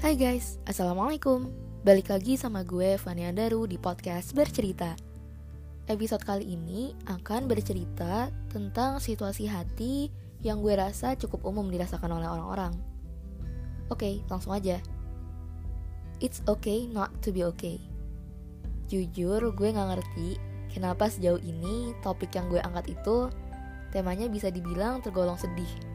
Hai guys, Assalamualaikum. Balik lagi sama gue Fania Daru di podcast Bercerita. Episode kali ini akan bercerita tentang situasi hati yang gue rasa cukup umum dirasakan oleh orang-orang. Oke, langsung aja. It's okay not to be okay. Jujur gue gak ngerti kenapa sejauh ini topik yang gue angkat itu temanya bisa dibilang tergolong sedih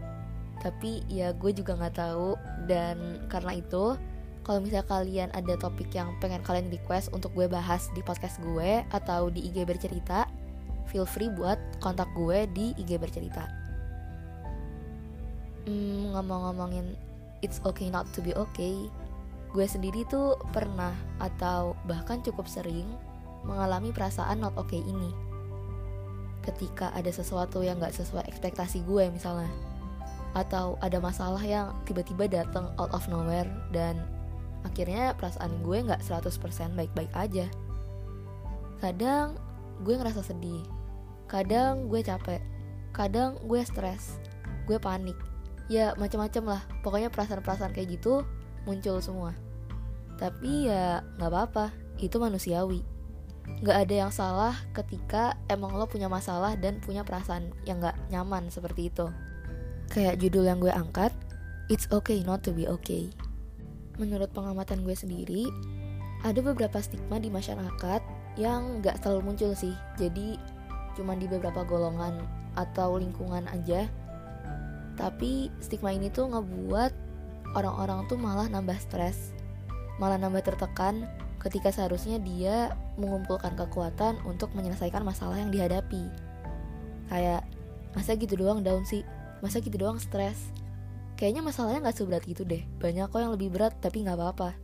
tapi ya gue juga nggak tahu. Dan karena itu kalau misalnya kalian ada topik yang pengen kalian request untuk gue bahas di podcast gue atau di IG bercerita feel free buat kontak gue di IG bercerita. Hmm, ngomong-ngomongin it's okay not to be okay gue sendiri tuh pernah atau bahkan cukup sering mengalami perasaan not okay ini. Ketika ada sesuatu yang gak sesuai ekspektasi gue misalnya atau ada masalah yang tiba-tiba datang out of nowhere dan akhirnya perasaan gue nggak 100% baik-baik aja. Kadang gue ngerasa sedih, kadang gue capek, kadang gue stres, gue panik. Ya macam-macam lah, pokoknya perasaan-perasaan kayak gitu muncul semua. Tapi ya nggak apa-apa, itu manusiawi. Nggak ada yang salah ketika emang lo punya masalah dan punya perasaan yang nggak nyaman seperti itu. Kayak judul yang gue angkat, It's okay not to be okay. Menurut pengamatan gue sendiri, ada beberapa stigma di masyarakat yang gak selalu muncul sih. Jadi cuma di beberapa golongan atau lingkungan aja. Tapi stigma ini tuh ngebuat orang-orang tuh malah nambah stres, malah nambah tertekan ketika seharusnya dia mengumpulkan kekuatan untuk menyelesaikan masalah yang dihadapi. Kayak, masa gitu doang down sih? Masa gitu doang stres. Kayaknya masalahnya nggak seberat gitu deh. Banyak kok yang lebih berat tapi nggak apa-apa.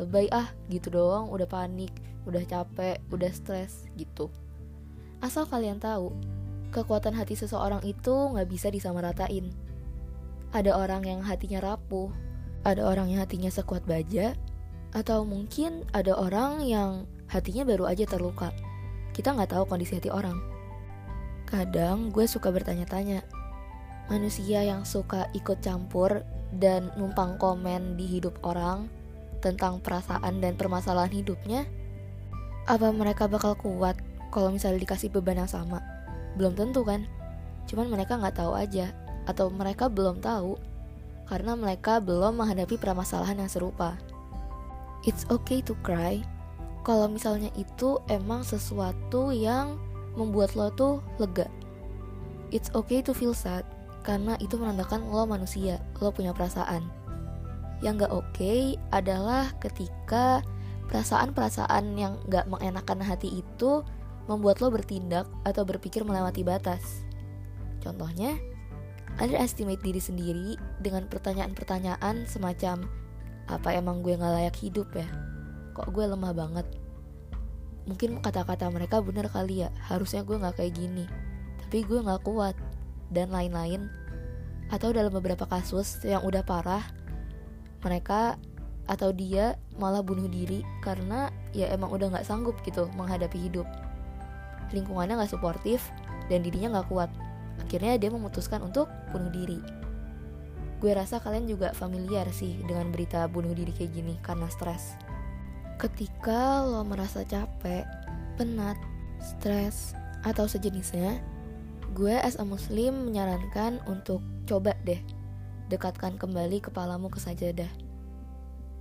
Lebay ah gitu doang udah panik udah capek udah stres gitu. Asal kalian tahu kekuatan hati seseorang itu nggak bisa disamaratain ada orang yang hatinya rapuh ada orang yang hatinya sekuat baja atau mungkin ada orang yang hatinya baru aja terluka. Kita nggak tahu kondisi hati orang. Kadang gue suka bertanya-tanya manusia yang suka ikut campur dan numpang komen di hidup orang tentang perasaan dan permasalahan hidupnya, apa mereka bakal kuat kalau misalnya dikasih beban yang sama? Belum tentu kan? Cuman mereka nggak tahu aja, atau mereka belum tahu karena mereka belum menghadapi permasalahan yang serupa. It's okay to cry kalau misalnya itu emang sesuatu yang membuat lo tuh lega. It's okay to feel sad karena itu menandakan lo manusia, lo punya perasaan. Yang gak oke okay adalah ketika perasaan-perasaan yang gak mengenakan hati itu membuat lo bertindak atau berpikir melewati batas. Contohnya, underestimate diri sendiri dengan pertanyaan-pertanyaan semacam apa emang gue gak layak hidup ya? Kok gue lemah banget? Mungkin kata-kata mereka bener kali ya, harusnya gue gak kayak gini. Tapi gue gak kuat dan lain-lain. Atau dalam beberapa kasus yang udah parah mereka atau dia malah bunuh diri karena ya emang udah nggak sanggup gitu menghadapi hidup. Lingkungannya nggak suportif dan dirinya nggak kuat. Akhirnya dia memutuskan untuk bunuh diri. Gue rasa kalian juga familiar sih dengan berita bunuh diri kayak gini karena stres. Ketika lo merasa capek penat stres atau sejenisnya gue as a muslim menyarankan untuk coba deh dekatkan kembali kepalamu ke sajadah.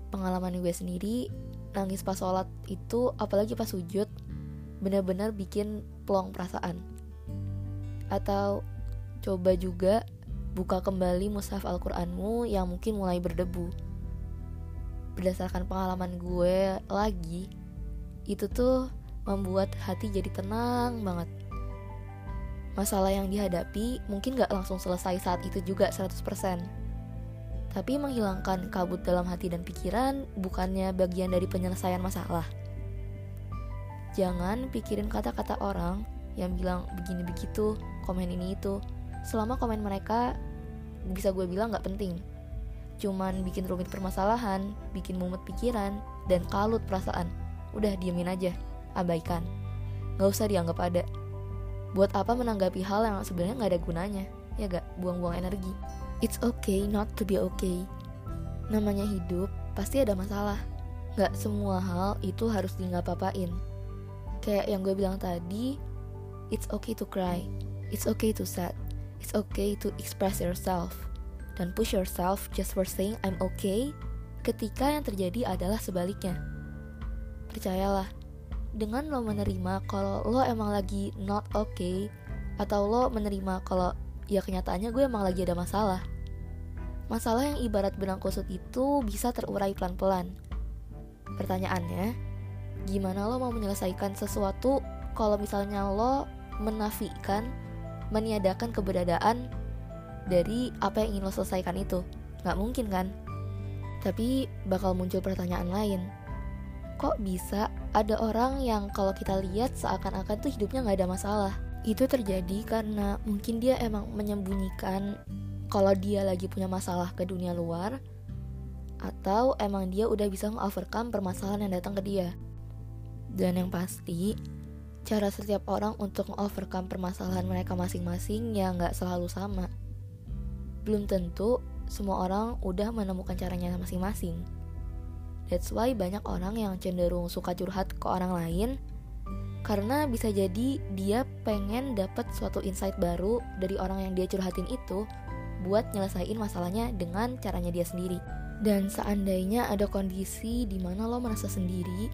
Pengalaman gue sendiri, nangis pas sholat itu apalagi pas sujud, benar-benar bikin pelong perasaan. Atau coba juga buka kembali mushaf Al-Qur'anmu yang mungkin mulai berdebu. Berdasarkan pengalaman gue lagi, itu tuh membuat hati jadi tenang banget masalah yang dihadapi mungkin gak langsung selesai saat itu juga 100%. Tapi menghilangkan kabut dalam hati dan pikiran bukannya bagian dari penyelesaian masalah. Jangan pikirin kata-kata orang yang bilang begini begitu, komen ini itu. Selama komen mereka bisa gue bilang gak penting. Cuman bikin rumit permasalahan, bikin mumet pikiran, dan kalut perasaan. Udah diemin aja, abaikan. Gak usah dianggap ada buat apa menanggapi hal yang sebenarnya nggak ada gunanya ya gak buang-buang energi It's okay not to be okay. Namanya hidup, pasti ada masalah. Gak semua hal itu harus di nggak papain. Kayak yang gue bilang tadi, it's okay to cry, it's okay to sad, it's okay to express yourself. Dan push yourself just for saying I'm okay ketika yang terjadi adalah sebaliknya. Percayalah, dengan lo menerima kalau lo emang lagi not okay, atau lo menerima kalau ya kenyataannya gue emang lagi ada masalah. Masalah yang ibarat benang kusut itu bisa terurai pelan-pelan. Pertanyaannya, gimana lo mau menyelesaikan sesuatu kalau misalnya lo menafikan, meniadakan keberadaan dari apa yang ingin lo selesaikan itu? Gak mungkin kan? Tapi bakal muncul pertanyaan lain. Kok bisa ada orang yang kalau kita lihat seakan-akan tuh hidupnya gak ada masalah? itu terjadi karena mungkin dia emang menyembunyikan kalau dia lagi punya masalah ke dunia luar atau emang dia udah bisa mengovercome permasalahan yang datang ke dia. Dan yang pasti, cara setiap orang untuk mengovercome permasalahan mereka masing-masing ya nggak selalu sama. Belum tentu semua orang udah menemukan caranya masing-masing. That's why banyak orang yang cenderung suka curhat ke orang lain karena bisa jadi dia pengen dapat suatu insight baru dari orang yang dia curhatin itu buat nyelesain masalahnya dengan caranya dia sendiri. Dan seandainya ada kondisi di mana lo merasa sendiri,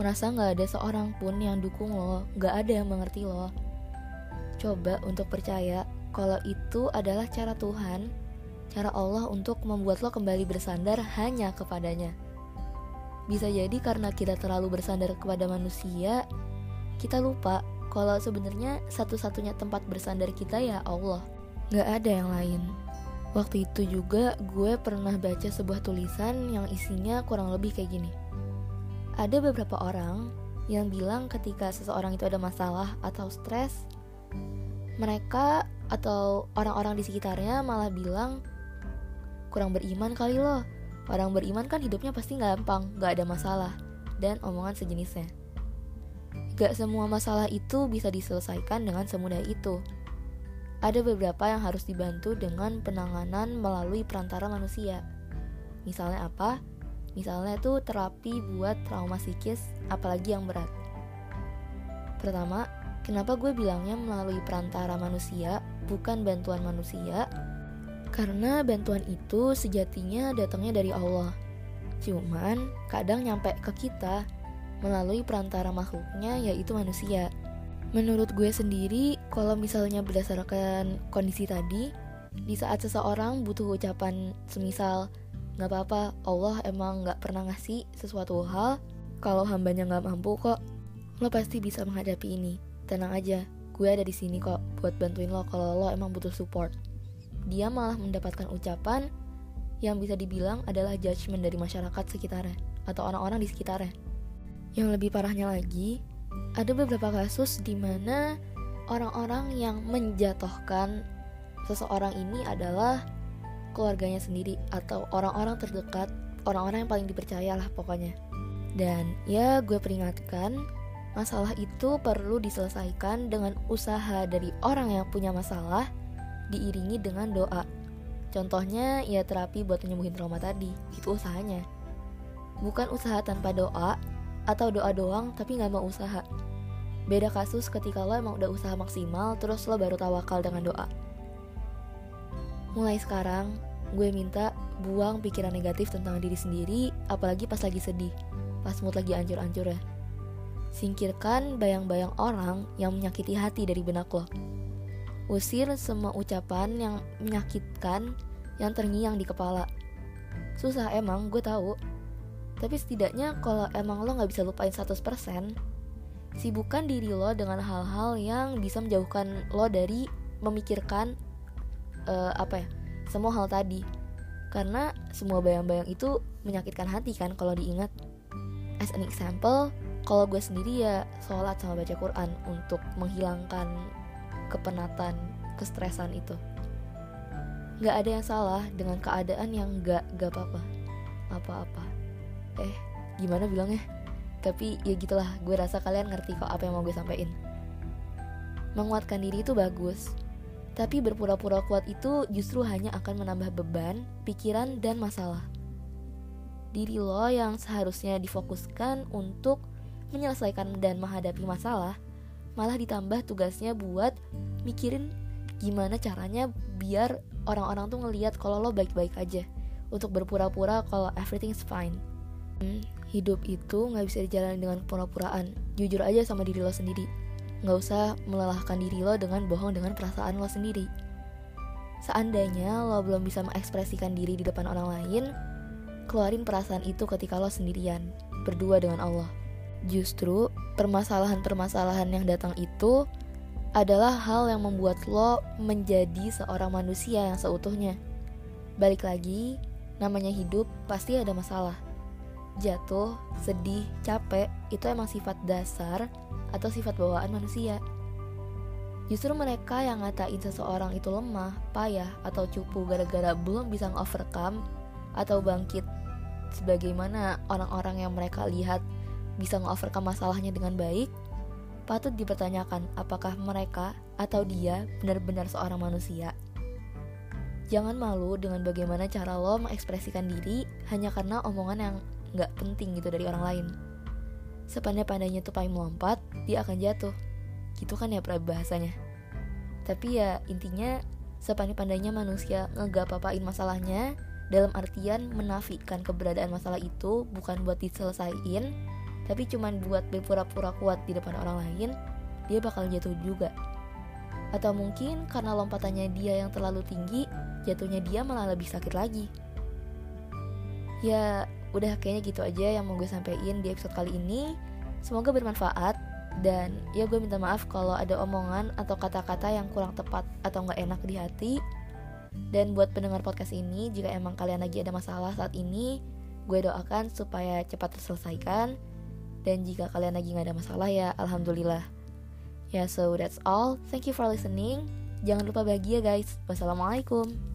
merasa nggak ada seorang pun yang dukung lo, nggak ada yang mengerti lo, coba untuk percaya kalau itu adalah cara Tuhan, cara Allah untuk membuat lo kembali bersandar hanya kepadanya. Bisa jadi karena kita terlalu bersandar kepada manusia, kita lupa kalau sebenarnya satu-satunya tempat bersandar kita ya Allah. Gak ada yang lain. Waktu itu juga gue pernah baca sebuah tulisan yang isinya kurang lebih kayak gini. Ada beberapa orang yang bilang ketika seseorang itu ada masalah atau stres, mereka atau orang-orang di sekitarnya malah bilang kurang beriman kali loh. Orang beriman kan hidupnya pasti gampang, gak ada masalah, dan omongan sejenisnya. Gak semua masalah itu bisa diselesaikan dengan semudah itu. Ada beberapa yang harus dibantu dengan penanganan melalui perantara manusia. Misalnya apa? Misalnya itu terapi buat trauma psikis, apalagi yang berat. Pertama, kenapa gue bilangnya melalui perantara manusia, bukan bantuan manusia? Karena bantuan itu sejatinya datangnya dari Allah. Cuman, kadang nyampe ke kita melalui perantara makhluknya yaitu manusia. Menurut gue sendiri, kalau misalnya berdasarkan kondisi tadi, di saat seseorang butuh ucapan semisal nggak apa-apa, Allah emang nggak pernah ngasih sesuatu hal, kalau hambanya nggak mampu kok, lo pasti bisa menghadapi ini. Tenang aja, gue ada di sini kok buat bantuin lo kalau lo emang butuh support. Dia malah mendapatkan ucapan yang bisa dibilang adalah judgement dari masyarakat sekitarnya atau orang-orang di sekitarnya. Yang lebih parahnya lagi, ada beberapa kasus di mana orang-orang yang menjatuhkan seseorang ini adalah keluarganya sendiri atau orang-orang terdekat, orang-orang yang paling dipercaya lah pokoknya. Dan ya gue peringatkan, masalah itu perlu diselesaikan dengan usaha dari orang yang punya masalah diiringi dengan doa. Contohnya ya terapi buat menyembuhin trauma tadi, itu usahanya. Bukan usaha tanpa doa, atau doa doang tapi nggak mau usaha. Beda kasus ketika lo emang udah usaha maksimal terus lo baru tawakal dengan doa. Mulai sekarang, gue minta buang pikiran negatif tentang diri sendiri, apalagi pas lagi sedih, pas mood lagi ancur-ancur ya. Singkirkan bayang-bayang orang yang menyakiti hati dari benak lo. Usir semua ucapan yang menyakitkan yang terngiang di kepala. Susah emang, gue tahu. Tapi setidaknya kalau emang lo gak bisa lupain 100% Sibukkan diri lo dengan hal-hal yang bisa menjauhkan lo dari memikirkan uh, apa ya semua hal tadi. Karena semua bayang-bayang itu menyakitkan hati kan kalau diingat. As an example kalau gue sendiri ya sholat sama baca Quran untuk menghilangkan kepenatan kestresan itu. Gak ada yang salah dengan keadaan yang gak gak apa-apa. Apa-apa. Eh gimana bilangnya? Tapi ya gitulah. Gue rasa kalian ngerti kok apa yang mau gue sampaikan. Menguatkan diri itu bagus. Tapi berpura-pura kuat itu justru hanya akan menambah beban, pikiran, dan masalah. Diri lo yang seharusnya difokuskan untuk menyelesaikan dan menghadapi masalah, malah ditambah tugasnya buat mikirin gimana caranya biar orang-orang tuh ngeliat kalau lo baik-baik aja untuk berpura-pura kalau everything's fine. Hmm, hidup itu nggak bisa dijalani dengan pura-puraan. Jujur aja sama diri lo sendiri Nggak usah melelahkan diri lo dengan bohong dengan perasaan lo sendiri. Seandainya lo belum bisa mengekspresikan diri di depan orang lain, keluarin perasaan itu ketika lo sendirian, berdua dengan Allah. Justru, permasalahan-permasalahan yang datang itu adalah hal yang membuat lo menjadi seorang manusia yang seutuhnya. Balik lagi, namanya hidup pasti ada masalah. Jatuh, sedih, capek, itu emang sifat dasar atau sifat bawaan manusia. Justru mereka yang ngatain seseorang itu lemah, payah, atau cupu gara-gara belum bisa nge-overcome atau bangkit sebagaimana orang-orang yang mereka lihat bisa nge-overcome masalahnya dengan baik, patut dipertanyakan apakah mereka atau dia benar-benar seorang manusia. Jangan malu dengan bagaimana cara lo mengekspresikan diri hanya karena omongan yang gak penting gitu dari orang lain sepandai-pandainya tupai melompat, dia akan jatuh. Gitu kan ya bahasanya. Tapi ya intinya sepandai-pandainya manusia ngegap-apain masalahnya dalam artian menafikan keberadaan masalah itu bukan buat diselesaikan, tapi cuman buat berpura-pura kuat di depan orang lain, dia bakal jatuh juga. Atau mungkin karena lompatannya dia yang terlalu tinggi, jatuhnya dia malah lebih sakit lagi. Ya, udah kayaknya gitu aja yang mau gue sampein di episode kali ini semoga bermanfaat dan ya gue minta maaf kalau ada omongan atau kata-kata yang kurang tepat atau nggak enak di hati dan buat pendengar podcast ini jika emang kalian lagi ada masalah saat ini gue doakan supaya cepat terselesaikan dan jika kalian lagi nggak ada masalah ya alhamdulillah. Ya so that's all. Thank you for listening. Jangan lupa bahagia guys. Wassalamualaikum